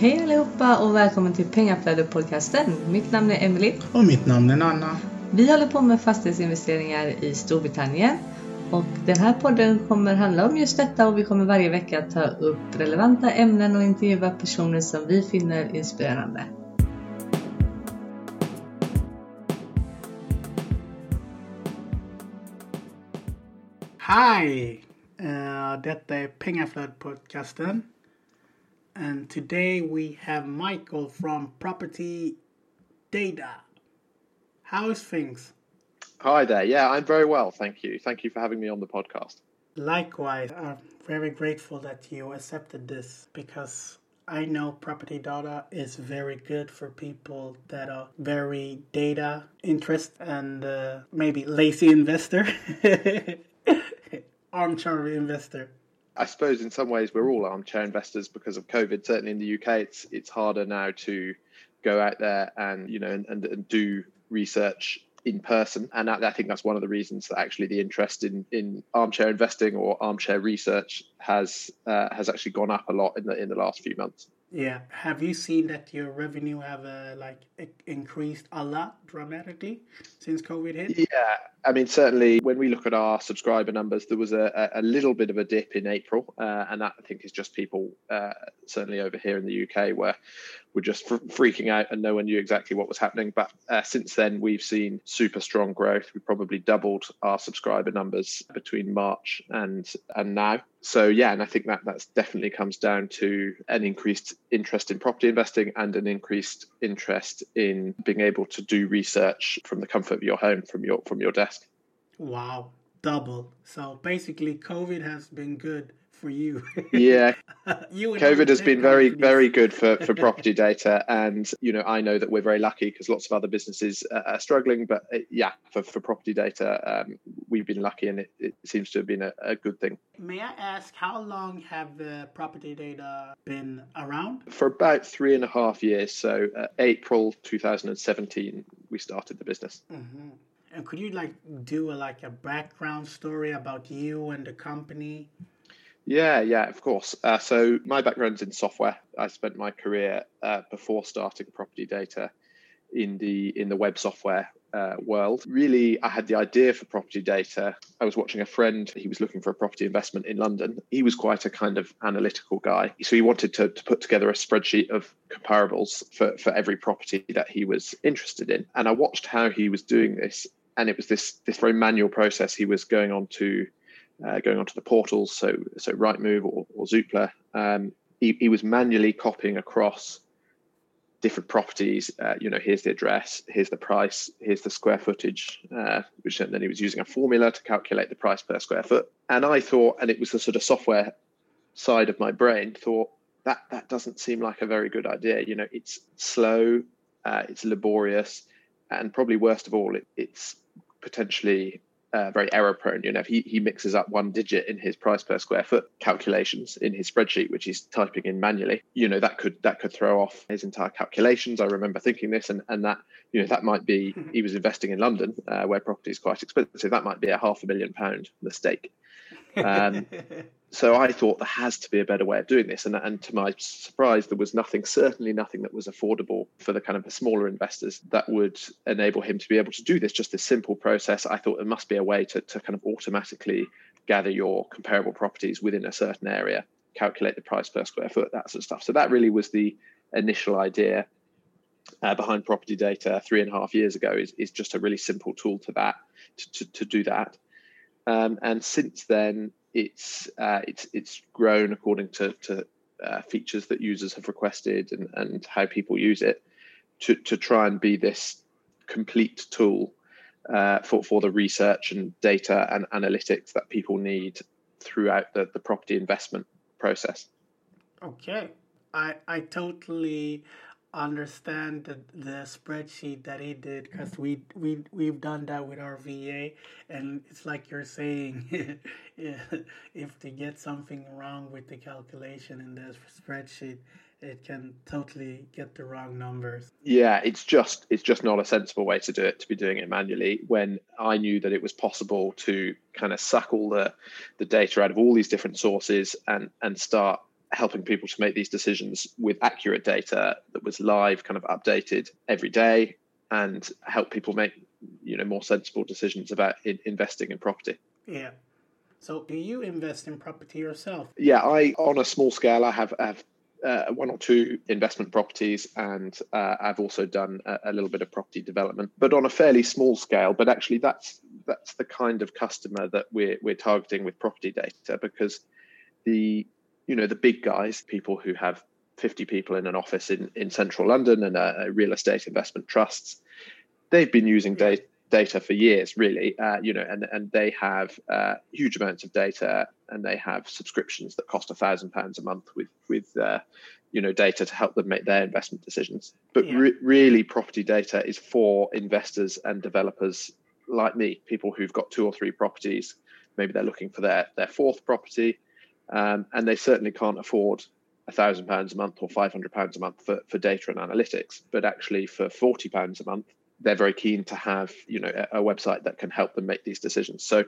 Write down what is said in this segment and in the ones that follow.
Hej allihopa och välkommen till Pengaflödet-podcasten. Mitt namn är Emily. Och mitt namn är Nanna. Vi håller på med fastighetsinvesteringar i Storbritannien. Och den här podden kommer handla om just detta och vi kommer varje vecka ta upp relevanta ämnen och intervjua personer som vi finner inspirerande. Hi! Uh, detta är Pengaflödet-podcasten. And today we have Michael from Property Data. How's things? Hi there. Yeah, I'm very well, thank you. Thank you for having me on the podcast. Likewise, I'm very grateful that you accepted this because I know property data is very good for people that are very data interest and uh, maybe lazy investor, armchair investor. I suppose in some ways we're all armchair investors because of COVID. Certainly in the UK, it's it's harder now to go out there and you know and, and, and do research in person, and I, I think that's one of the reasons that actually the interest in, in armchair investing or armchair research has uh, has actually gone up a lot in the in the last few months. Yeah. Have you seen that your revenue have uh, like increased a lot dramatically since COVID hit? Yeah. I mean, certainly when we look at our subscriber numbers, there was a, a little bit of a dip in April, uh, and that I think is just people, uh, certainly over here in the UK, where were just fr- freaking out and no one knew exactly what was happening. But uh, since then, we've seen super strong growth. We probably doubled our subscriber numbers between March and and now. So yeah, and I think that that's definitely comes down to an increased interest in property investing and an increased interest in being able to do research from the comfort of your home, from your from your desk. Wow, double. So basically, COVID has been good for you. yeah. you COVID has been very, companies. very good for, for property data. And, you know, I know that we're very lucky because lots of other businesses are struggling. But uh, yeah, for, for property data, um, we've been lucky and it, it seems to have been a, a, good thing. May I ask, how long have the property data been around? For about three and a half years. So, uh, April 2017, we started the business. Mm-hmm. And could you like do a, like a background story about you and the company? Yeah, yeah, of course. Uh, so my background's in software. I spent my career uh, before starting property data in the in the web software uh, world. Really, I had the idea for property data. I was watching a friend. He was looking for a property investment in London. He was quite a kind of analytical guy, so he wanted to, to put together a spreadsheet of comparables for for every property that he was interested in. And I watched how he was doing this, and it was this this very manual process. He was going on to uh, going onto the portals, so so Rightmove or, or Zoopla, um, he, he, was manually copying across different properties. Uh, you know, here's the address, here's the price, here's the square footage, uh, which then he was using a formula to calculate the price per square foot. And I thought, and it was the sort of software side of my brain, thought that that doesn't seem like a very good idea. You know, it's slow, uh, it's laborious, and probably worst of all, it, it's potentially uh, very error prone. You know, he, he mixes up one digit in his price per square foot calculations in his spreadsheet, which he's typing in manually. You know, that could that could throw off his entire calculations. I remember thinking this, and and that you know that might be he was investing in London, uh, where property is quite expensive. That might be a half a million pound mistake. Um, so I thought there has to be a better way of doing this. And, and to my surprise, there was nothing, certainly nothing that was affordable for the kind of the smaller investors that would enable him to be able to do this, just this simple process. I thought there must be a way to, to kind of automatically gather your comparable properties within a certain area, calculate the price per square foot, that sort of stuff. So that really was the initial idea uh, behind property data three and a half years ago is, is just a really simple tool to that to, to, to do that. Um, and since then, it's uh, it's it's grown according to to uh, features that users have requested and, and how people use it to to try and be this complete tool uh, for for the research and data and analytics that people need throughout the, the property investment process. Okay, I I totally understand the, the spreadsheet that he did because we we we've done that with our VA and it's like you're saying if they get something wrong with the calculation in the spreadsheet it can totally get the wrong numbers. Yeah it's just it's just not a sensible way to do it to be doing it manually when i knew that it was possible to kind of suck all the the data out of all these different sources and and start helping people to make these decisions with accurate data that was live, kind of updated every day, and help people make you know more sensible decisions about in, investing in property. Yeah. So, do you invest in property yourself? Yeah, I on a small scale, I have have uh, one or two investment properties, and uh, I've also done a, a, little bit of property development, but on a fairly small scale. But actually, that's that's the kind of customer that we're we're targeting with property data because the you know the big guys, people who have 50 people in an office in, in central London and a real estate investment trusts, they've been using data data for years, really. Uh, you know, and and they have uh, huge amounts of data, and they have subscriptions that cost a thousand pounds a month with with uh, you know data to help them make their investment decisions. But yeah. re- really, property data is for investors and developers like me, people who've got two or three properties. Maybe they're looking for their their fourth property, um, and they certainly can't afford a thousand pounds a month or five hundred pounds a month for, for data and analytics. But actually, for forty pounds a month, they're very keen to have you know a, a website that can help them make these decisions. So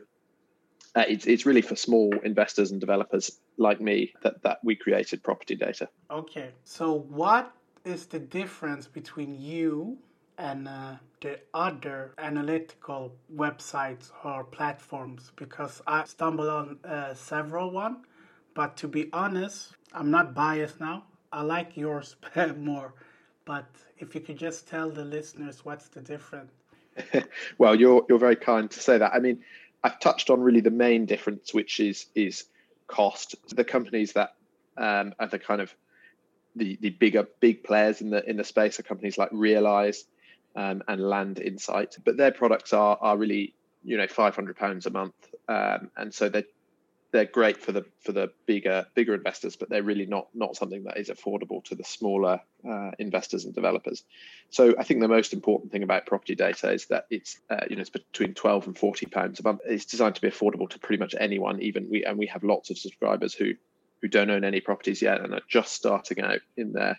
uh, it's it's really for small investors and developers like me that that we created property data. Okay, so what is the difference between you and uh, the other analytical websites or platforms? Because I stumbled on uh, several one, but to be honest, I'm not biased now. I like yours more but if you could just tell the listeners what's the difference. well, you're you're very kind to say that. I mean, I've touched on really the main difference, which is is cost. The companies that um, are the kind of the the bigger big players in the in the space are companies like Realyse um, and Land Insight, but their products are are really you know 500 pounds a month, um, and so they're they're great for the for the bigger bigger investors, but they're really not not something that is affordable to the smaller uh, investors and developers. So I think the most important thing about property data is that it's uh, you know it's between twelve and forty pounds a month. It's designed to be affordable to pretty much anyone. Even we and we have lots of subscribers who who don't own any properties yet and are just starting out in their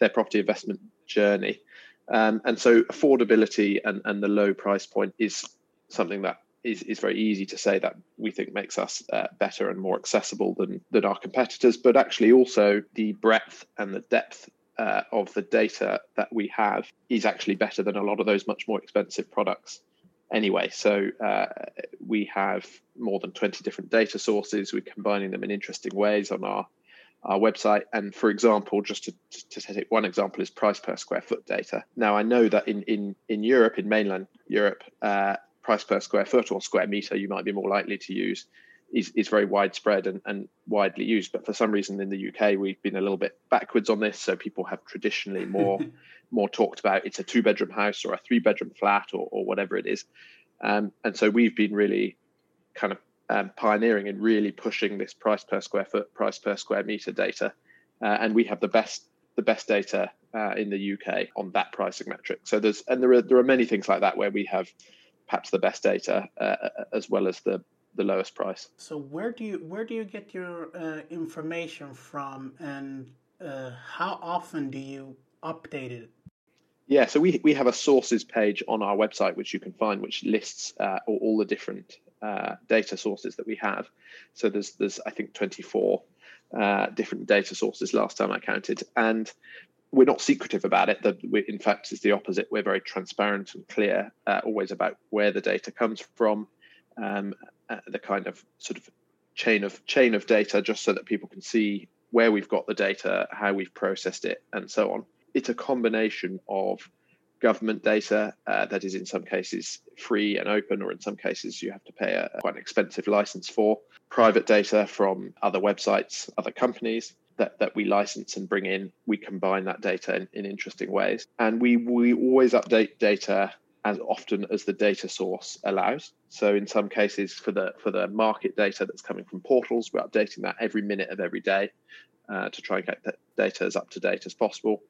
their property investment journey. Um, and so affordability and, and the low price point is something that is, is very easy to say that we think makes us uh, better and more accessible than, than our competitors, but actually also the breadth and the depth uh, of the data that we have is actually better than a lot of those much more expensive products anyway. So uh, we have more than 20 different data sources. We're combining them in interesting ways on our our website. And for example, just to, to take one example, is price per square foot data. Now, I know that in in in Europe, in mainland Europe, uh, price per square foot or square meter you might be more likely to use is, is very widespread and, and widely used. But for some reason in the UK, we've been a little bit backwards on this. So people have traditionally more more talked about it's a two bedroom house or a three bedroom flat or, or whatever it is. Um, and so we've been really kind of um, pioneering and really pushing this price per square foot, price per square meter data. Uh, and we have the best the best data uh, in the UK on that pricing metric. So there's and there are there are many things like that where we have perhaps the best data uh, uh, as well as the the lowest price. So where do you where do you get your uh, information from, and uh, how often do you update it? Yeah, so we we have a sources page on our website which you can find, which lists uh, all, all, the different uh, data sources that we have. So there's there's I think 24 different data sources last time I counted, and we're not secretive about it. That in fact, is the opposite. We're very transparent and clear, uh, always about where the data comes from, um, uh, the kind of sort of chain of chain of data, just so that people can see where we've got the data, how we've processed it, and so on. It's a combination of government data uh, that is in some cases free and open, or in some cases you have to pay a quite an expensive license for. Private data from other websites, other companies, that, that we license and bring in, we combine that data in, in interesting ways. And we, we always update data as often as the data source allows. So in some cases, for the for the market data that's coming from portals, we're updating that every minute of every day uh, to try and get that data as up to date as possible.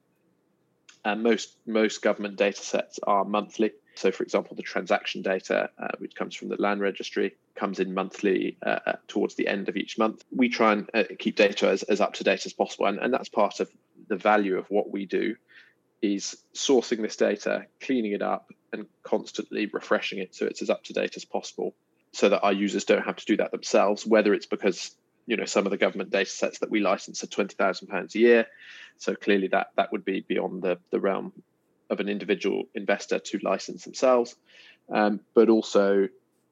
And most most government data sets are monthly. So, for example, the transaction data, uh, which comes from the land registry, comes in monthly uh, uh, towards the end of each month. We try and uh, keep data as, as up to date as possible, and, and that's part of the value of what we do is sourcing this data, cleaning it up, and constantly refreshing it so it's as up to date as possible, so that our users don't have to do that themselves. Whether it's because you know, some of the government data sets that we license are twenty thousand pounds a year. So clearly that that would be beyond the the realm of an individual investor to license themselves. Um, but also,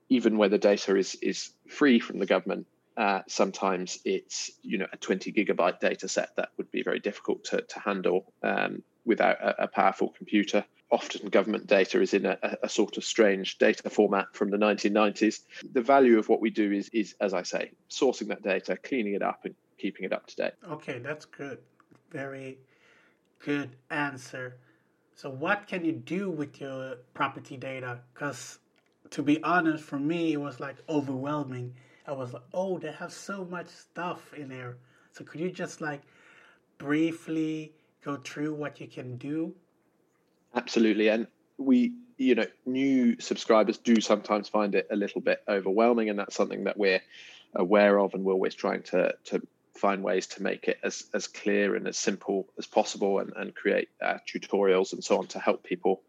even where the data is is free from the government, uh, sometimes it's you know a 20 gigabyte data set that would be very difficult to, to handle um, without a, a, powerful computer. Often government data is in a, a, sort of strange data format from the 1990s. The value of what we do is, is, as I say, sourcing that data, cleaning it up, and keeping it up to date. Okay, that's good. Very good answer. So, what can you do with your property data? Because, to be honest, for me, it was like overwhelming. I was like, oh, they have so much stuff in there. So, could you just like briefly go through what you can do? Absolutely. And we, you know, new subscribers do sometimes find it a little bit overwhelming. And that's something that we're aware of and we're always trying to, to find ways to make it as, as clear and as simple as possible and, and create uh, tutorials and so on to help people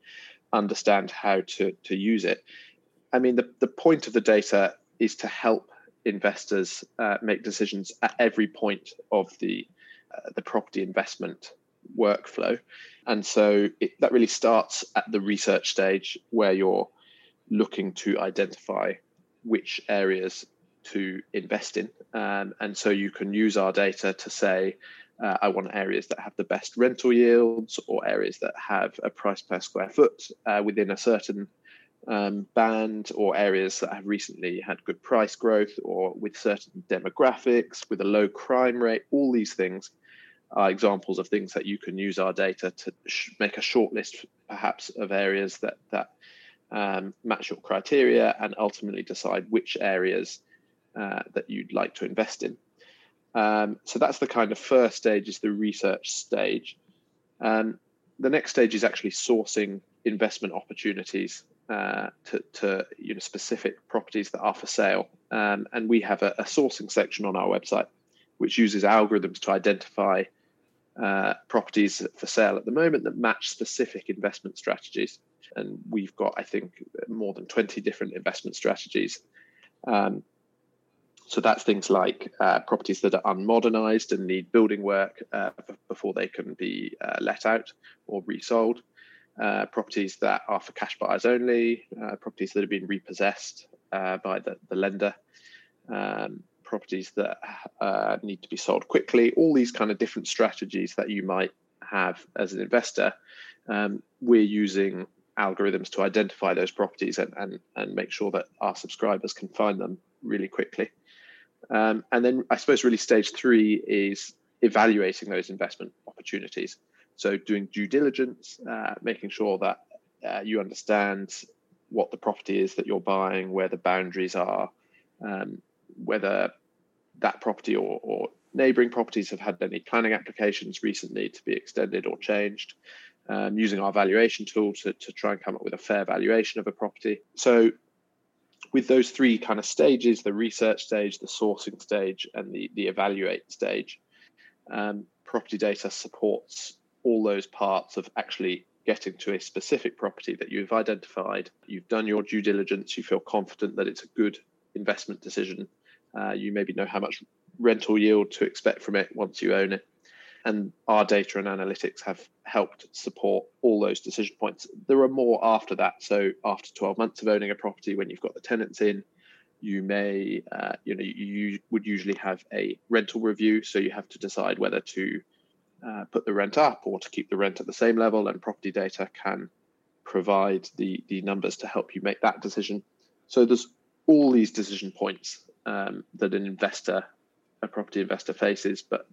understand how to, to use it. I mean, the, the point of the data is to help investors uh, make decisions at every point of the uh, the property investment workflow. And so it, that really starts at the research stage where you're looking to identify which areas to invest in. Um, and so you can use our data to say, uh, I want areas that have the best rental yields or areas that have a price per square foot uh, within a certain um, band or areas that have recently had good price growth or with certain demographics, with a low crime rate, all these things are examples of things that you can use our data to sh- make a short list, perhaps, of areas that that um, match your criteria, and ultimately decide which areas uh, that you'd like to invest in. Um, so that's the kind of first stage, is the research stage. Um, the next stage is actually sourcing investment opportunities uh, to, to, you know specific properties that are for sale, um, and we have a, a sourcing section on our website which uses algorithms to identify uh, properties for sale at the moment that match specific investment strategies. And we've got, I think, more than 20 different investment strategies. Um, so that's things like uh, properties that are unmodernized and need building work uh, before they can be uh, let out or resold. Uh, properties that are for cash buyers only, uh, properties that have been repossessed by the, the lender, um, properties that uh, need to be sold quickly, all these kind of different strategies that you might have as an investor. Um, we're using algorithms to identify those properties and, and, and make sure that our subscribers can find them really quickly. Um, and then I suppose really stage three is evaluating those investment opportunities. So doing due diligence, uh, making sure that uh, you understand what the property is that you're buying, where the boundaries are, um, whether that property or, or neighbouring properties have had any planning applications recently to be extended or changed. Um, using our valuation tool to, to try and come up with a fair valuation of a property. So, with those three kind of stages the research stage, the sourcing stage, and the, the evaluate stage um, property data supports all those parts of actually getting to a specific property that you've identified. You've done your due diligence, you feel confident that it's a good investment decision uh, you maybe know how much rental yield to expect from it once you own it. And our data and analytics have helped support all those decision points. There are more after that. So after 12 months of owning a property, when you've got the tenants in, you may, uh, you know, you would usually have a rental review. So you have to decide whether to uh, put the rent up or to keep the rent at the same level. And property data can provide the the numbers to help you make that decision. So there's all these decision points um, that an investor, a property investor faces, but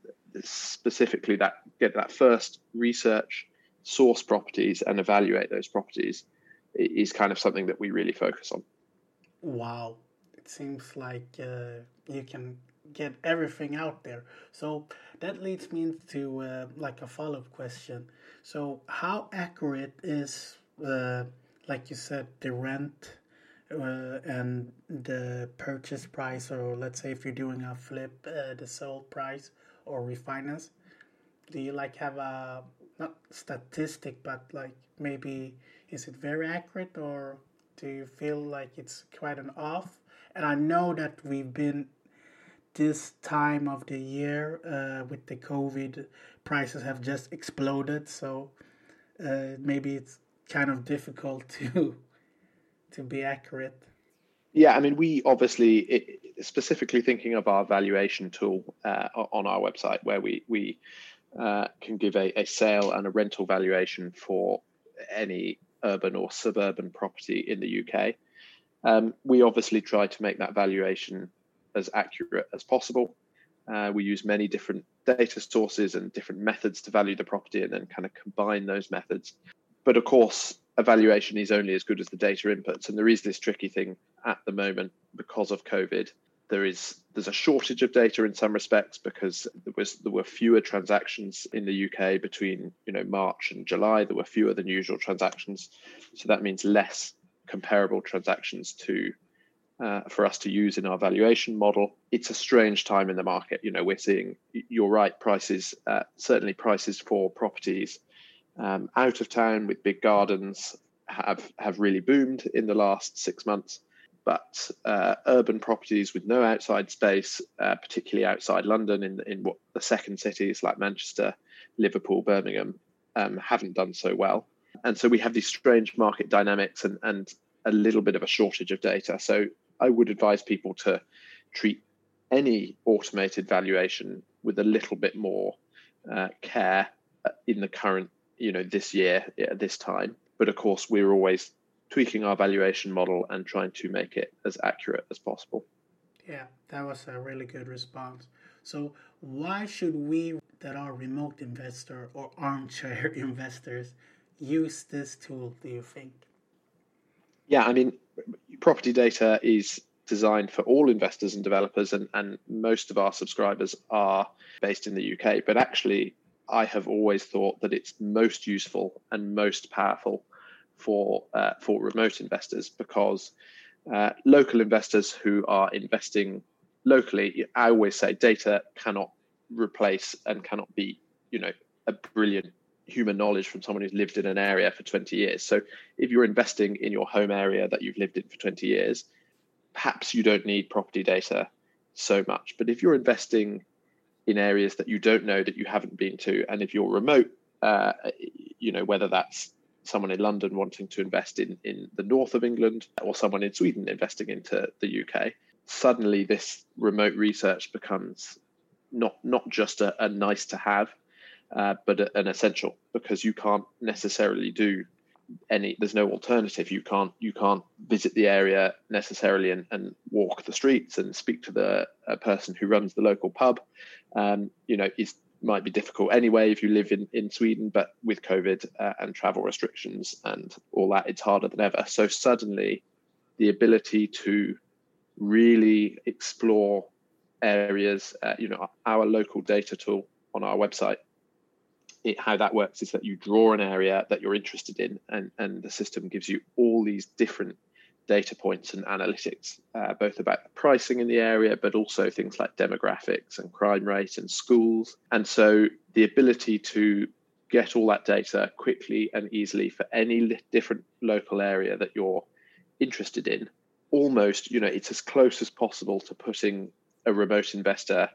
specifically that get that first research, source properties, and evaluate those properties is kind of something that we really focus on. Wow, it seems like uh, you can get everything out there. So that leads me into uh, like a follow up question. So how accurate is, uh, like you said, the rent uh, and the purchase price, or let's say if you're doing a flip, uh, the sold price or refinance, do you like have a not statistic, but like maybe is it very accurate, or do you feel like it's quite an off? And I know that we've been this time of the year uh, with the COVID, prices have just exploded. So uh, maybe it's kind of difficult to to be accurate. Yeah, I mean, we obviously it, specifically thinking of our valuation tool uh, on our website, where we we uh, can give a, a sale and a rental valuation for any urban or suburban property in the UK. Um, we obviously try to make that valuation as accurate as possible. Uh, we use many different data sources and different methods to value the property and then kind of combine those methods. But of course, evaluation is only as good as the data inputs. And there is this tricky thing at the moment because of COVID. There is there's a shortage of data in some respects because there was there were fewer transactions in the UK between you know March and July. There were fewer than usual transactions, so that means less comparable transactions to uh, for us to use in our valuation model. It's a strange time in the market. You know, we're seeing, you're right, prices, uh, certainly prices for properties um, out of town with big gardens have, have really boomed in the last six months. But uh, urban properties with no outside space, uh, particularly outside London, in, in what the second cities like Manchester, Liverpool, Birmingham, um, haven't done so well. And so we have these strange market dynamics and, and a little bit of a shortage of data. So I would advise people to treat any automated valuation with a little bit more uh, care uh, in the current, you know, this year at this time. But of course, we're always tweaking our valuation model and trying to make it as accurate as possible. Yeah, that was a really good response. So, why should we that are remote investor or armchair investors use this tool? Do you think? Yeah, I mean, property data is designed for all investors and developers, and, and most of our subscribers are based in the UK. But actually, I have always thought that it's most useful and most powerful for uh, for remote investors because uh, local investors who are investing locally, I always say data cannot replace and cannot be, you know, a brilliant human knowledge from someone who's lived in an area for 20 years. So if you're investing in your home area that you've lived in for 20 years, perhaps you don't need property data so much. But if you're investing in areas that you don't know that you haven't been to, and if you're remote, uh, you know, whether that's someone in London wanting to invest in, in the north of England or someone in Sweden investing into the UK, suddenly this remote research becomes not not just a, a nice to have, uh, but an essential because you can't necessarily do any there's no alternative. You can't you can't visit the area necessarily and, and walk the streets and speak to the person who runs the local pub. Um, you know it might be difficult anyway if you live in, in sweden but with covid uh, and travel restrictions and all that it's harder than ever. So suddenly the ability to really explore areas uh, you know our local data tool on our website it, how that works is that you draw an area that you're interested in, and, and the system gives you all these different data points and analytics, uh, both about the pricing in the area, but also things like demographics and crime rate and schools. And so the ability to get all that data quickly and easily for any different local area that you're interested in, almost, you know, it's as close as possible to putting a remote investor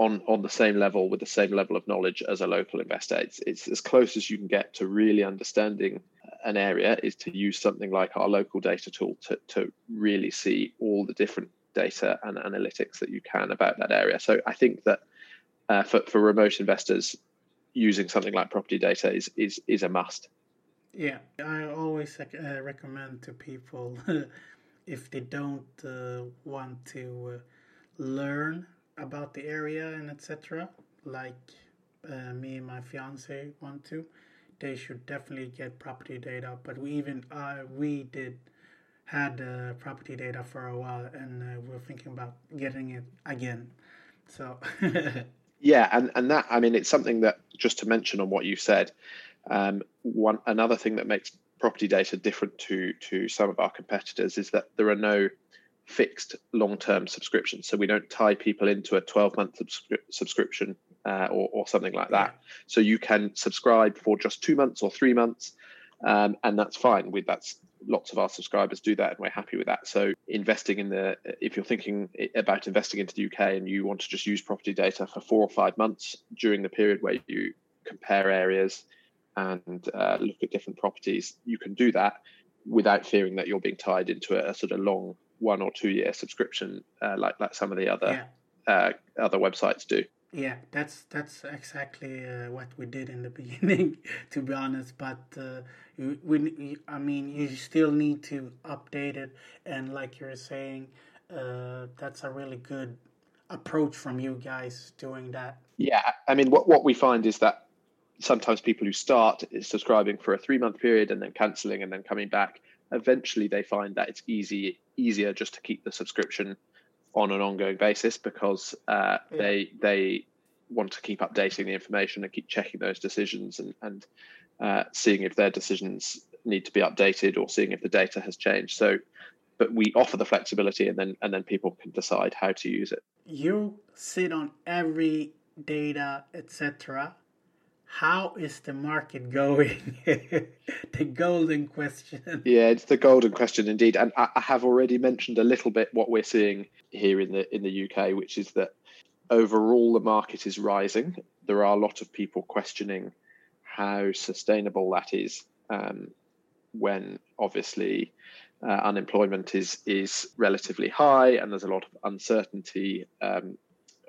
on on the same level with the same level of knowledge as a local investor. It's it's as close as you can get to really understanding an area is to use something like our local data tool to to really see all the different data and analytics that you can about that area. So I think that uh, for for remote investors, using something like property data is is is a must. Yeah, I always uh, recommend to people if they don't uh, want to uh, learn about the area and etc. Like uh, me and my fiance want to, they should definitely get property data. But we even uh, we did had uh, property data for a while, and uh, we're thinking about getting it again. So. yeah, and and that I mean it's something that just to mention on what you said. Um, one another thing that makes property data different to to some of our competitors is that there are no fixed long-term subscription. So we don't tie people into a 12-month subscri- subscription uh, or, or, something like that. So you can subscribe for just two months or three months, um, and that's fine. With that's lots of our subscribers do that, and we're happy with that. So investing in the if you're thinking about investing into the UK and you want to just use property data for four or five months during the period where you compare areas and uh, look at different properties, you can do that without fearing that you're being tied into a, a sort of long one or two year subscription uh, like like some of the other yeah. uh, other websites do. Yeah, that's that's exactly uh, what we did in the beginning, to be honest. But uh, you, we, I mean, you still need to update it, and like you're saying, uh, that's a really good approach from you guys doing that. Yeah, I mean, what what we find is that sometimes people who start subscribing for a three month period and then canceling and then coming back, eventually they find that it's easy easier just to keep the subscription on an ongoing basis because uh, yeah. they they want to keep updating the information and keep checking those decisions and and uh, seeing if their decisions need to be updated or seeing if the data has changed. So, but we offer the flexibility and then and then people can decide how to use it. You sit on every data, etc how is the market going? the golden question. Yeah, it's the golden question indeed. And I, I have already mentioned a little bit what we're seeing here in the in the UK, which is that overall the market is rising. There are a lot of people questioning how sustainable that is um, when obviously uh, unemployment is is relatively high and there's a lot of uncertainty um,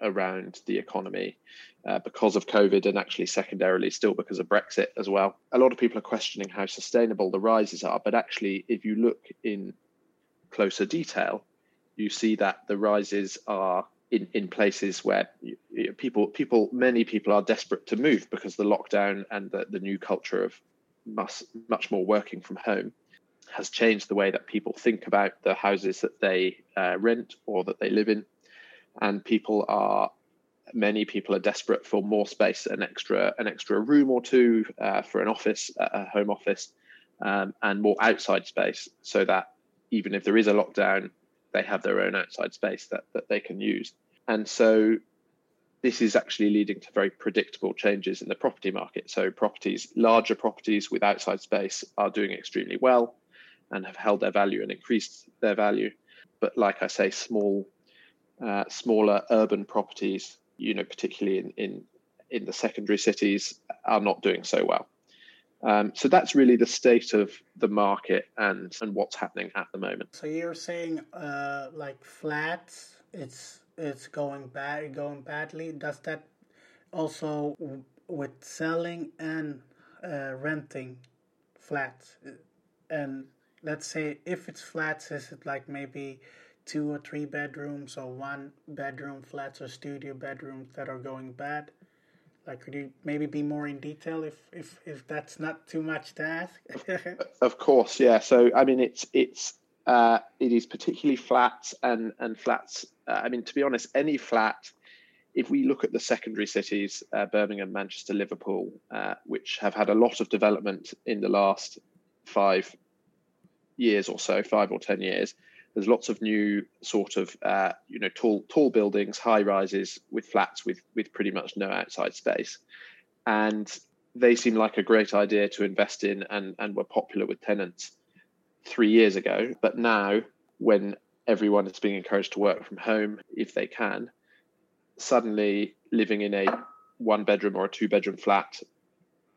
around the economy uh, because of COVID and actually secondarily still because of Brexit as well. A lot of people are questioning how sustainable the rises are, but actually, if you look in closer detail, you see that the rises are in, in places where people people many people are desperate to move because the lockdown and the, the new culture of much much more working from home has changed the way that people think about the houses that they uh, rent or that they live in and people are many people are desperate for more space, an extra an extra room or two uh, for an office, a home office, um, and more outside space, so that even if there is a lockdown, they have their own outside space that, that they can use. And so this is actually leading to very predictable changes in the property market. So properties, larger properties with outside space are doing extremely well and have held their value and increased their value. But like I say, small uh, smaller urban properties, you know, particularly in, in in the secondary cities, are not doing so well. Um, so that's really the state of the market and and what's happening at the moment. So you're saying uh, like flats, it's it's going bad, going badly. Does that also with selling and uh, renting flats? And let's say if it's flats, is it like maybe two or three bedrooms or one bedroom flats or studio bedrooms that are going bad? Like, could you maybe be more in detail if if if that's not too much to ask? of course, yeah. So I mean, it's it's uh, it is particularly flats and and flats. Uh, I mean, to be honest, any flat. If we look at the secondary cities, uh, Birmingham, Manchester, Liverpool, uh, which have had a lot of development in the last five years or so, five or ten years, there's lots of new sort of uh, you know tall tall buildings, high rises with flats with with pretty much no outside space, and they seem like a great idea to invest in and and were popular with tenants three years ago. But now, when everyone is being encouraged to work from home if they can, suddenly living in a one bedroom or a two bedroom flat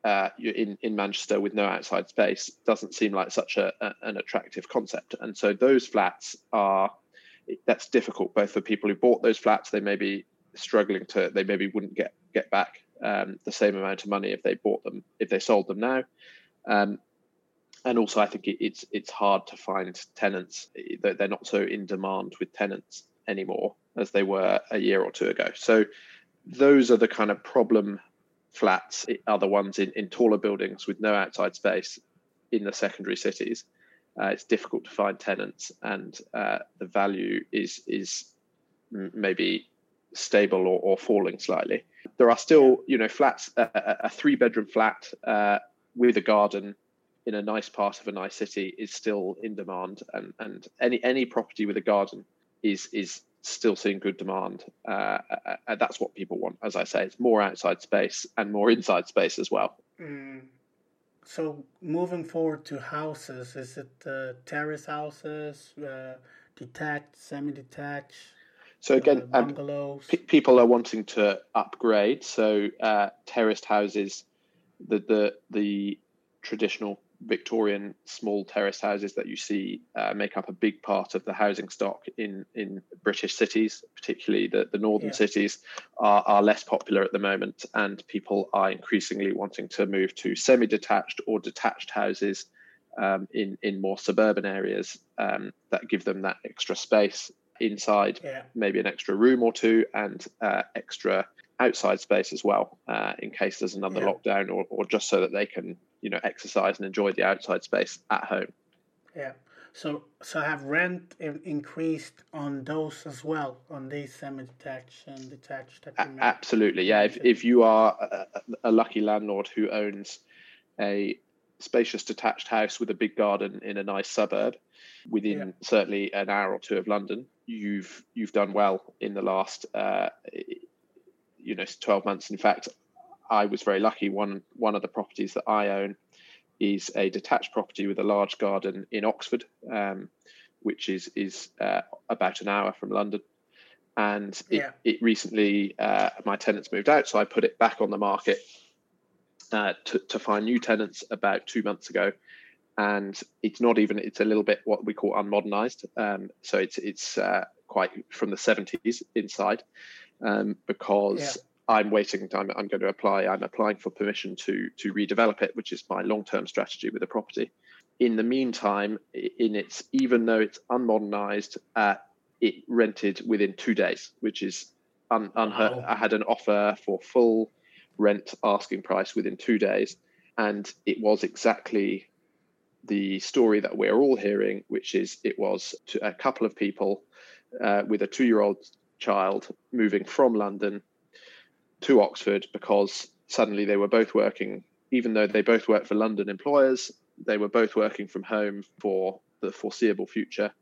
uh, in in Manchester with no outside space doesn't seem like such a, a, an attractive concept. And so those flats are that's difficult both for people who bought those flats. They may be struggling to they maybe wouldn't get get back um, the same amount of money if they bought them if they sold them now. Um, and also, I think it, it's it's hard to find tenants. They're not so in demand with tenants anymore as they were a year or two ago. So those are the kind of problem flats, other ones in, in taller buildings with no outside space in the secondary cities. Uh, it's difficult to find tenants, and uh, the value is is maybe stable or, or, falling slightly. There are still, you know, flats. a, a three bedroom flat uh, with a garden in a nice part of a nice city is still in demand, and and any any property with a garden is is still seeing good demand. Uh, and that's what people want. As I say, it's more outside space and more inside space as well. Mm. so moving forward to houses, is it uh, terrace houses, uh, detached, semi-detached? So again, uh, um, p- people are wanting to upgrade. So uh, terraced houses, the the the traditional Victorian small terrace houses that you see uh, make up a big part of the housing stock in in British cities, particularly the the northern Yeah. cities, are are less popular at the moment, and people are increasingly wanting to move to semi-detached or detached houses. Um, in in more suburban areas um, that give them that extra space inside yeah, maybe an extra room or two and uh, extra outside space as well uh, in case there's another Yeah. lockdown or, or just so that they can you know exercise and enjoy the outside space at home yeah. So, so have rent increased on those as well, on these semi-detached and detached that you A- absolutely yeah if, if you are a, a lucky landlord who owns a spacious detached house with a big garden in a nice suburb within Yeah. certainly an hour or two of london you've you've done well in the last uh, you know 12 months. In fact i was very lucky. One one of the properties that i own is a detached property with a large garden in oxford um, which is is uh, about an hour from london. And it, Yeah. it recently uh, my tenants moved out so i put it back on the market uh, to, to find new tenants about two months ago. And it's not even it's a little bit what we call unmodernized. Um, so it's it's uh, quite from the 70s inside um, because i'm waiting I'm, I'm going to apply i'm applying for permission to to redevelop it which is my long-term strategy with the property in the meantime in its even though it's unmodernized uh, it rented within two days which is un, unheard Wow. i had an offer for full rent asking price within two days and it was exactly the story that we're all hearing, which is it was to a couple of people uh, with a two year old child moving from London to Oxford because suddenly they were both working, even though they both worked for London employers, they were both working from home for the foreseeable future.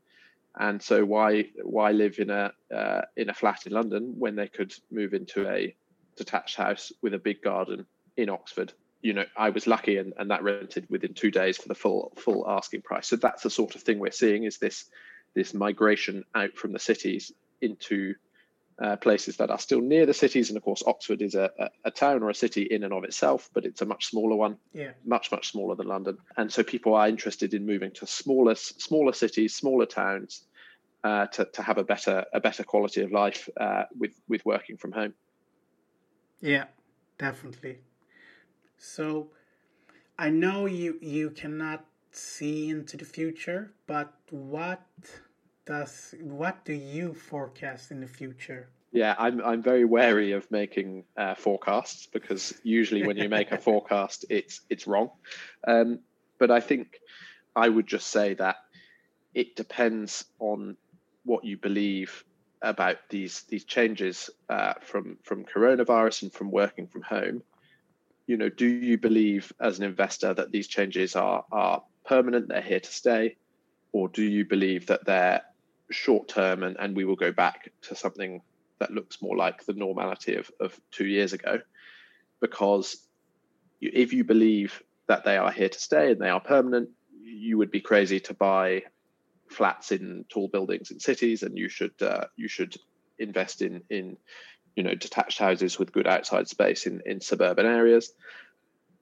And so why why live in a uh, in a flat in London when they could move into a detached house with a big garden in Oxford you know, I was lucky and, and that rented within two days for the full full asking price. So that's the sort of thing we're seeing is this this migration out from the cities into uh, places that are still near the cities. And of course, Oxford is a, a, a town or a city in and of itself, but it's a much smaller one, Yeah, much much smaller than London. And so people are interested in moving to smaller smaller cities, smaller towns. Uh, to, to have a better a better quality of life uh, with with working from home. yeah, definitely. So, I know you you cannot see into the future, but what does what do you forecast in the future? Yeah, I'm I'm very wary of making uh, forecasts because usually when you make a forecast, it's it's wrong. Um, but I think I would just say that it depends on what you believe about these these changes uh, from from coronavirus and from working from home. You know, do you believe as an investor that these changes are are permanent, they're here to stay, or do you believe that they're short term and, and we will go back to something that looks more like the normality of, of two years ago. Because you, if you believe that they are here to stay and they are permanent you would be crazy to buy flats in tall buildings in cities and you should uh, you should invest in in you know detached houses with good outside space in in suburban areas.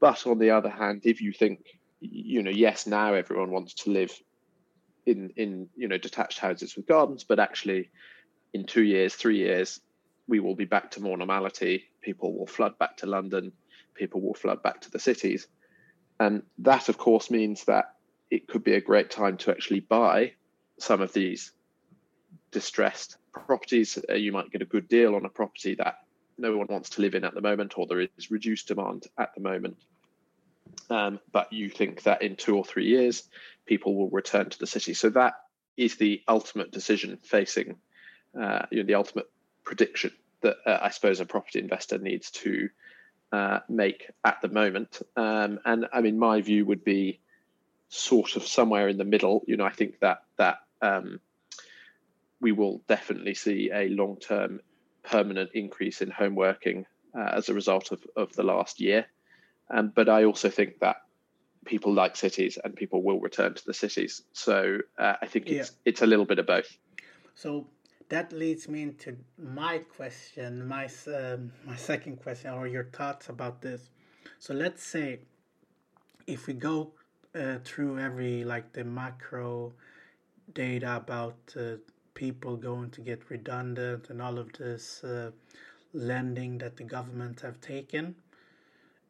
But on the other hand if you think you know yes now everyone wants to live in in you know detached houses with gardens but actually in two years, three years, we will be back to more normality. People will flood back to London. People will flood back to the cities. And that, of course, means that it could be a great time to actually buy some of these distressed properties. Uh, you might get a good deal on a property that no one wants to live in at the moment, or there is reduced demand at the moment. Um, but you think that in two or three years, people will return to the city. So that is the ultimate decision facing uh, you know, the ultimate prediction that uh, I suppose a property investor needs to uh, make at the moment. Um, and I mean, my view would be sort of somewhere in the middle. You know, I think that that um, we will definitely see a long-term, permanent increase in home working uh, as a result of, of the last year. Um, but I also think that people like cities and people will return to the cities. So uh, I think it's Yeah. it's a little bit of both. So that leads me into my question, my um, my second question, or your thoughts about this. So let's say if we go uh, through every like the macro data about uh, people going to get redundant and all of this uh, lending that the government have taken.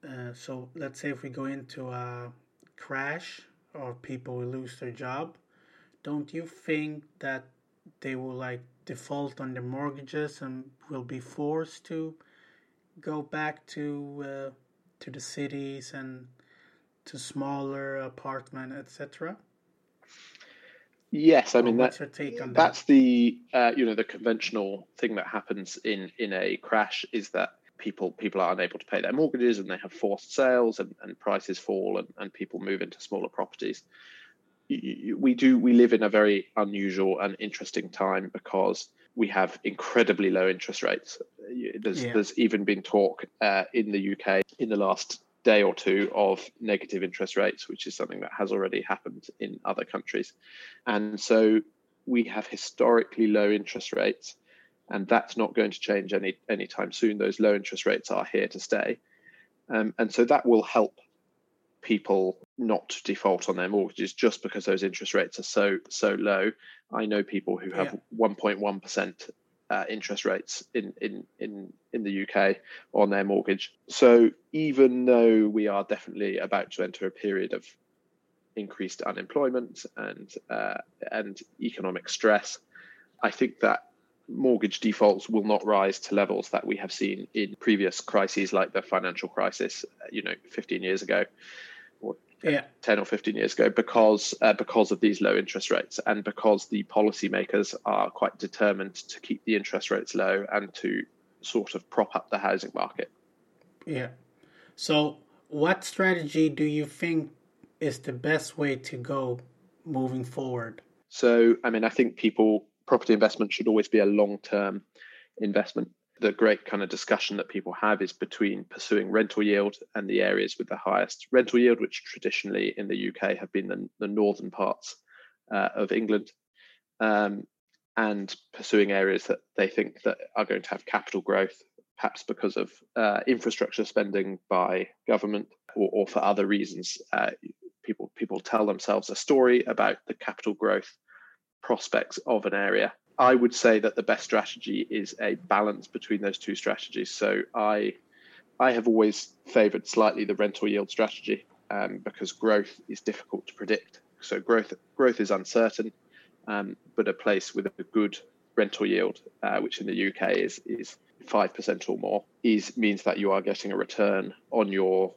Uh, so let's say if we go into a crash or people will lose their job, don't you think that they will like default on their mortgages and will be forced to go back to uh, to the cities and to smaller apartment, etc. Yes, I mean that your take on that? that's the uh, you know the conventional thing that happens in in a crash is that people people are unable to pay their mortgages and they have forced sales and, and prices fall and, and people move into smaller properties. We do we live in a very unusual and interesting time because we have incredibly low interest rates. There's Yeah. there's even been talk uh, in the UK in the last day or two of negative interest rates which is something that has already happened in other countries. And so we have historically low interest rates, and that's not going to change any anytime soon. Those low interest rates are here to stay, um, and so that will help people not default on their mortgages just because those interest rates are so so low. I know people who have 1.1 percent uh, interest rates in, in in in the UK on their mortgage. So even though we are definitely about to enter a period of increased unemployment and uh, and economic stress, I think that mortgage defaults will not rise to levels that we have seen in previous crises like the financial crisis, uh, you know, 15 years ago, or Yeah, 10 or 15 years ago, because uh, because of these low interest rates and because the policymakers are quite determined to keep the interest rates low and to sort of prop up the housing market. yeah. So, what strategy do you think is the best way to go moving forward? So, I mean, I think people, property investment should always be a long term investment. The great kind of discussion that people have is between pursuing rental yield and the areas with the highest rental yield, which traditionally in the UK have been the, the northern parts uh, of England, um, and pursuing areas that they think that are going to have capital growth, perhaps because of uh, infrastructure spending by government or, or for other reasons. Uh, people people tell themselves a story about the capital growth prospects of an area. I would say that the best strategy is a balance between those two strategies. So I I have always favoured slightly the rental yield strategy um, because growth is difficult to predict. So growth growth is uncertain, um, but a place with a good rental yield, uh, which in the UK is is five percent or more, is means that you are getting a return on your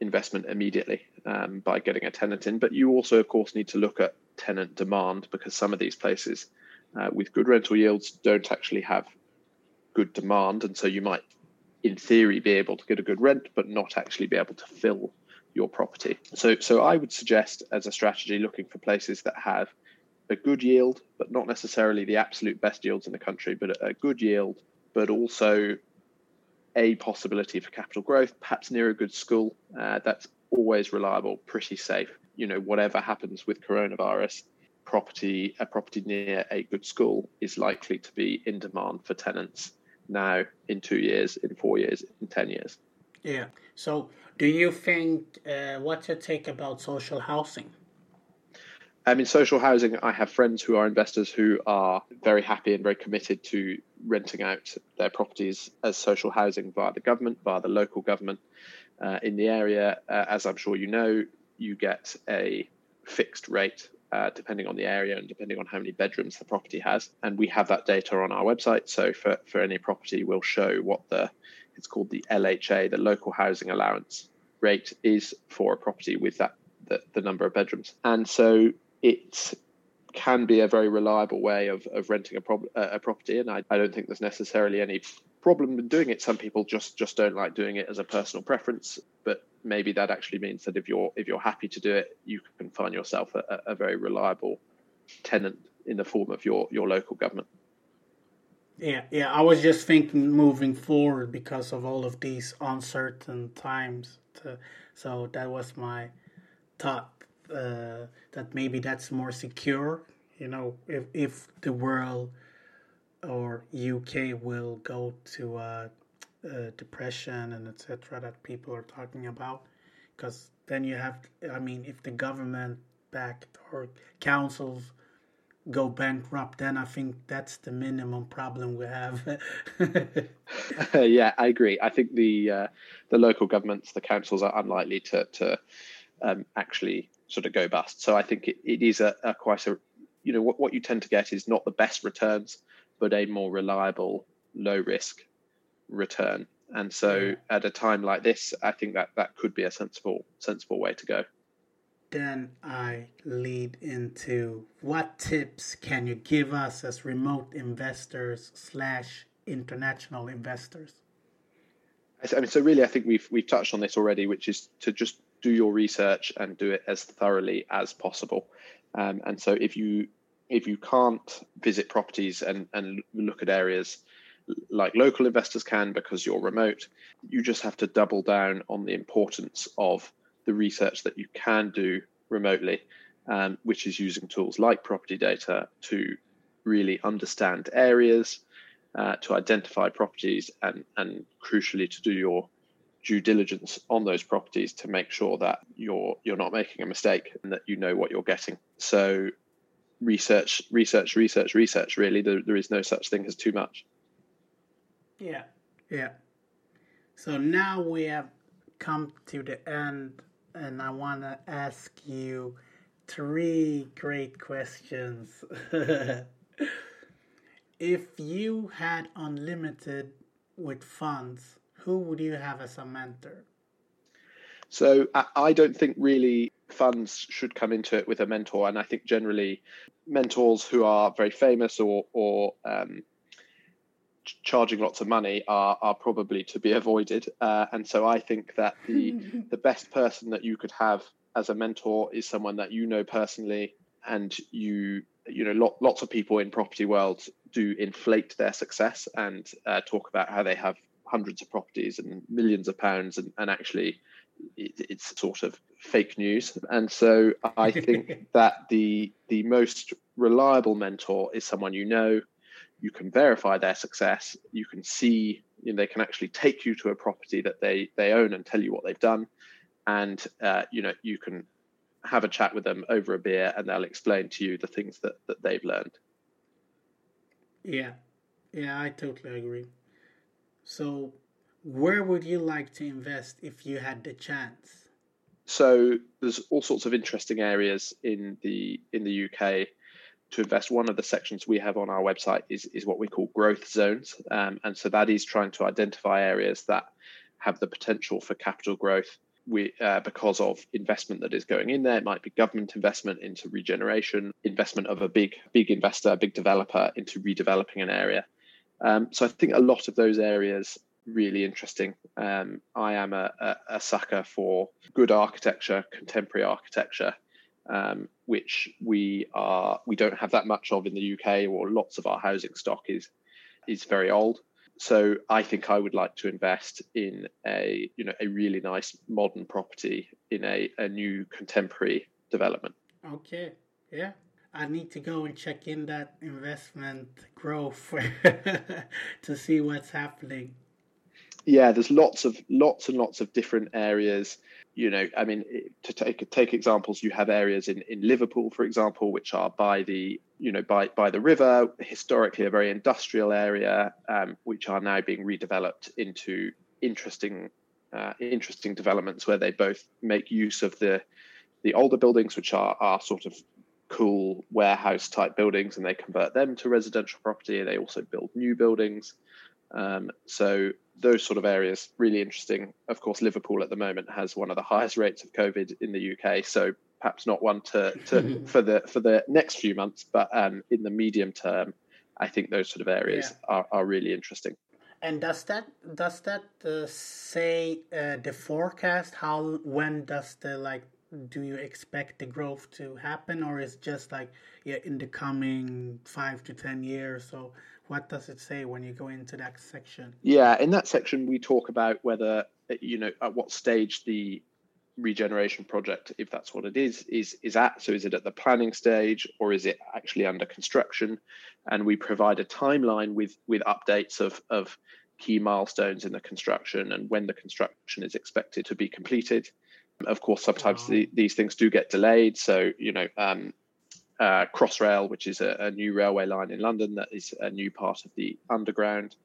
investment immediately um, by getting a tenant in. But you also, of course, need to look at tenant demand because some of these places uh, with good rental yields don't actually have good demand, and so you might, in theory, be able to get a good rent, but not actually be able to fill your property. So, so I would suggest as a strategy looking for places that have a good yield, but not necessarily the absolute best yields in the country, but a good yield, but also a possibility for capital growth, perhaps near a good school. Uh, that's always reliable, pretty safe. You know, whatever happens with coronavirus, property a property near a good school is likely to be in demand for tenants now, in two years, in four years, in ten years. Yeah. So, do you think uh, what's your take about social housing? Um, in social housing, I have friends who are investors who are very happy and very committed to renting out their properties as social housing via the government, via the local government. Uh, in the area, uh, as I'm sure you know, you get a fixed rate uh, depending on the area and depending on how many bedrooms the property has. And we have that data on our website. So for, for any property, we'll show what the it's called the LHA, the local housing allowance rate is for a property with that the, the number of bedrooms. And so it can be a very reliable way of, of renting a, prob- a property. And I, I don't think there's necessarily any problem in doing it. Some people just, just don't like doing it as a personal preference, but maybe that actually means that if you're if you're happy to do it, you can find yourself a, a very reliable tenant in the form of your, your local government. Yeah, yeah. I was just thinking moving forward because of all of these uncertain times. To, so that was my thought uh, that maybe that's more secure. You know, if if the world or UK will go to uh, uh, depression and etc. that people are talking about, because then you have, I mean, if the government backed or councils go bankrupt, then I think that's the minimum problem we have. yeah, I agree. I think the uh, the local governments, the councils, are unlikely to to um, actually sort of go bust. So I think it, it is a, a quite a you know what, what you tend to get is not the best returns, but a more reliable, low risk return. And so yeah. at a time like this, I think that that could be a sensible sensible way to go. Then I lead into what tips can you give us as remote investors slash international investors? I mean, so really, I think we've we've touched on this already, which is to just do your research and do it as thoroughly as possible. Um, and so if you if you can't visit properties and, and look at areas like local investors can because you're remote, you just have to double down on the importance of the research that you can do remotely, um, which is using tools like property data to really understand areas, uh, to identify properties, and, and crucially to do your due diligence on those properties to make sure that you're you're not making a mistake and that you know what you're getting. So research, research, research, research. Really, there, there is no such thing as too much. Yeah, yeah. So now we have come to the end, and I want to ask you three great questions. if you had unlimited with funds who would you have as a mentor? So I don't think really funds should come into it with a mentor, and I think generally mentors who are very famous or or um, charging lots of money are are probably to be avoided. Uh, and so I think that the the best person that you could have as a mentor is someone that you know personally, and you you know lot, lots of people in property world do inflate their success and uh, talk about how they have hundreds of properties and millions of pounds, and, and actually it's sort of fake news. And so I think that the the most reliable mentor is someone you know. You can verify their success. You can see you know, they can actually take you to a property that they they own and tell you what they've done, and uh, you know you can have a chat with them over a beer and they'll explain to you the things that, that they've learned. Yeah, yeah, I totally agree. So, where would you like to invest if you had the chance? So, there's all sorts of interesting areas in the in the UK to invest. One of the sections we have on our website is is what we call growth zones, um, and so that is trying to identify areas that have the potential for capital growth. We, uh, because of investment that is going in there, it might be government investment into regeneration, investment of a big big investor, a big developer into redeveloping an area. Um, so I think a lot of those areas really interesting. Um, I am a, a, a, sucker for good architecture, contemporary architecture, um, which we are we don't have that much of in the UK, or lots of our housing stock is is very old. So I think I would like to invest in a you know a really nice modern property in a, a new contemporary development. Okay, yeah, I need to go and check in that investment growth to see what's happening. Yeah, there's lots of lots and lots of different areas. You know, I mean, to take take examples, you have areas in, in Liverpool, for example, which are by the you know by by the river, historically a very industrial area, um, which are now being redeveloped into interesting uh, interesting developments where they both make use of the the older buildings, which are are sort of cool warehouse type buildings and they convert them to residential property. They also build new buildings. Um, so those sort of areas really interesting. Of course, Liverpool at the moment has one of the highest rates of COVID in the UK, so perhaps not one to, to for the for the next few months, but um, in the medium term, I think those sort of areas yeah. are, are really interesting. And does that does that uh, say uh, the forecast? How when does the like do you expect the growth to happen or is just like yeah in the coming five to ten years so what does it say when you go into that section yeah in that section we talk about whether you know at what stage the regeneration project, if that's what it is, is is at. So is it at the planning stage or is it actually under construction? And we provide a timeline with with updates of of key milestones in the construction and when the construction is expected to be completed. Of course, sometimes wow. the, these things do get delayed. So you know, um, uh, Crossrail, which is a, a, new railway line in London, that is a new part of the underground,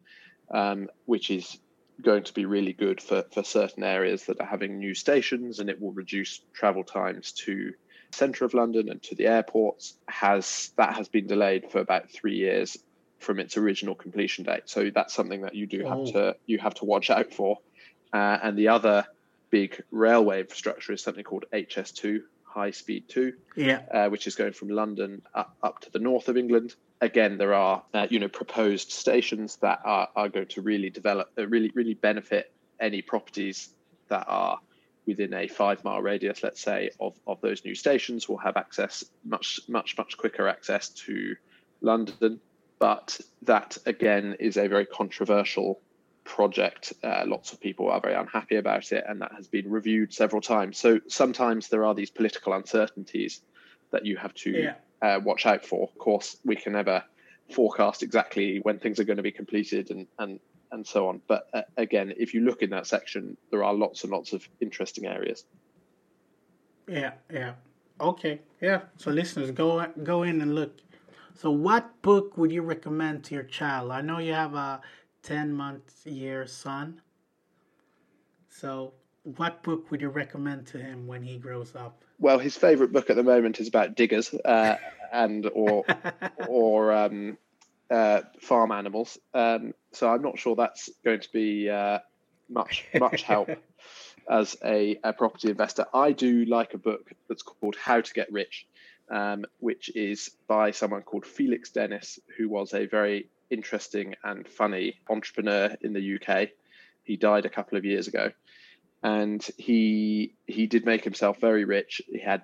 um, which is going to be really good for, for certain areas that are having new stations and it will reduce travel times to centre of London and to the airports has that has been delayed for about three years from its original completion date. So that's something that you do have oh. to you have to watch out for. Uh, and the other big railway infrastructure is something called HS2, High Speed 2, yeah. Uh, which is going from London up, up to the north of England again, there are uh, you know proposed stations that are, are going to really develop, uh, really really benefit any properties that are within a five mile radius, let's say, of, of those new stations will have access much much much quicker access to London. But that again is a very controversial project. Uh, lots of people are very unhappy about it, and that has been reviewed several times. So sometimes there are these political uncertainties that you have to yeah uh, watch out for. Of course, we can never forecast exactly when things are going to be completed and and and so on. But uh, again, if you look in that section, there are lots and lots of interesting areas. Yeah, yeah. Okay, yeah. So listeners, go go in and look. So, what book would you recommend to your child? I know you have a ten month year son. So, what book would you recommend to him when he grows up? Well, his favourite book at the moment is about diggers uh, and or or um, uh, farm animals. Um, so I'm not sure that's going to be uh, much much help as a, a, property investor. I do like a book that's called How to Get Rich, um, which is by someone called Felix Dennis, who was a very interesting and funny entrepreneur in the UK. He died a couple of years ago and he he did make himself very rich. He had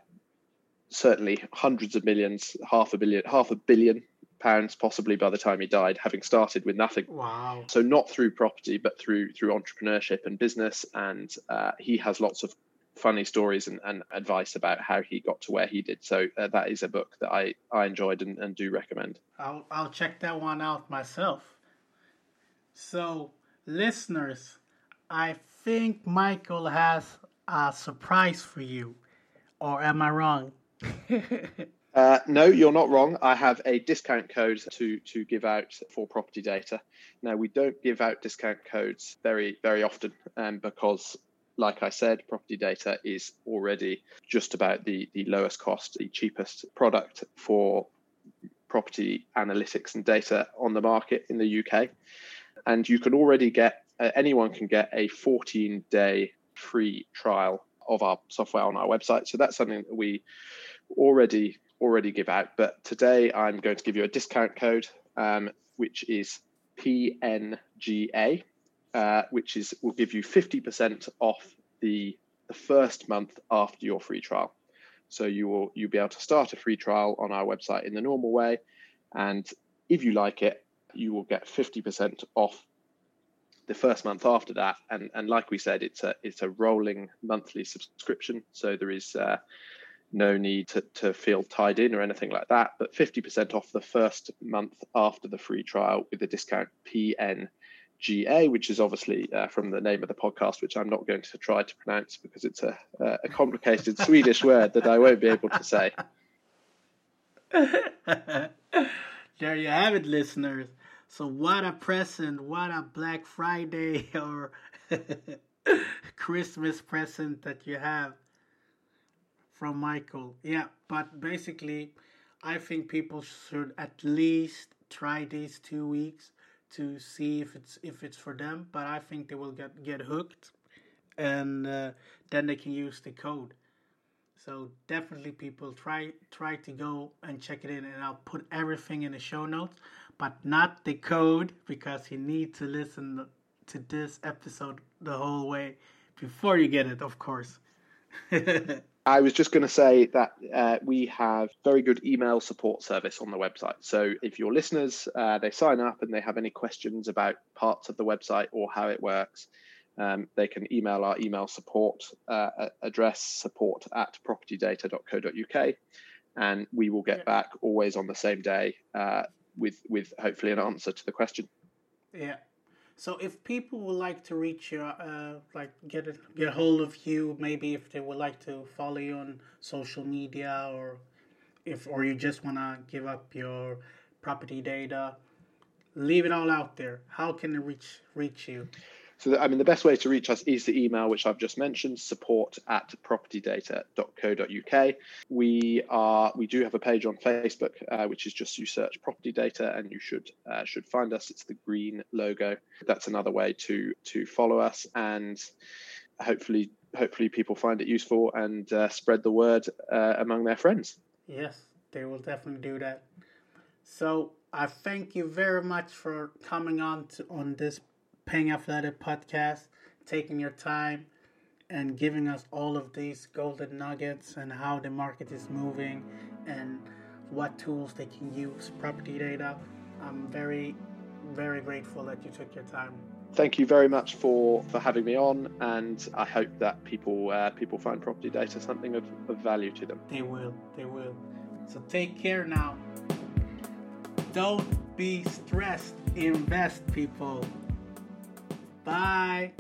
certainly hundreds of millions, half a billion, half a billion pounds possibly by the time he died, having started with nothing. Wow! So not through property, but through through entrepreneurship and business. And uh, he has lots of funny stories and, and, advice about how he got to where he did. So uh, that is a book that I I enjoyed and, and do recommend. I'll I'll check that one out myself. So listeners, I think Michael has a surprise for you, or am I wrong? uh, no, you're not wrong. I have a discount code to to give out for property data. Now we don't give out discount codes very very often, um, because like I said, property data is already just about the, the lowest cost, the cheapest product for property analytics and data on the market in the UK. And you can already get uh, anyone can get a 14 day free trial of our software on our website. So that's something that we already already give out. But today I'm going to give you a discount code, um, which is PNGA, uh, which is will give you 50% off the the first month after your free trial. So you will you'll be able to start a free trial on our website in the normal way, and if you like it, you will get 50% off the first month after that, and and like we said, it's a it's a rolling monthly subscription, so there is uh, no need to, to feel tied in or anything like that. But 50% off the first month after the free trial with the discount PNGA, which is obviously uh, from the name of the podcast, which I'm not going to try to pronounce because it's a, a complicated Swedish word that I won't be able to say. there you have it, listeners. So what a present, what a Black Friday or Christmas present that you have from Michael. Yeah, but basically I think people should at least try these 2 weeks to see if it's if it's for them, but I think they will get get hooked and uh, then they can use the code. So definitely people try try to go and check it in and I'll put everything in the show notes but not the code because you need to listen to this episode the whole way before you get it, of course. I was just going to say that uh, we have very good email support service on the website. So if your listeners uh, they sign up and they have any questions about parts of the website or how it works, um, they can email our email support uh, address support at propertydata.co.uk and we will get back always on the same day uh, with with hopefully an answer to the question. Yeah. So if people would like to reach you, uh, like get a, get a hold of you, maybe if they would like to follow you on social media, or if or you just want to give up your property data, leave it all out there. How can they reach reach you? So, I mean, the best way to reach us is the email, which I've just mentioned, support at propertydata.co.uk. We are we do have a page on Facebook, uh, which is just you search property data, and you should uh, should find us. It's the green logo. That's another way to to follow us, and hopefully hopefully people find it useful and uh, spread the word uh, among their friends. Yes, they will definitely do that. So I thank you very much for coming on to, on this Paying Athletic podcast, taking your time and giving us all of these golden nuggets and how the market is moving and what tools they can use, property data. I'm very, very grateful that you took your time. Thank you very much for, for having me on, and I hope that people uh, people find property data something of, of value to them. They will, they will. So take care now. Don't be stressed. Invest, people. Bye.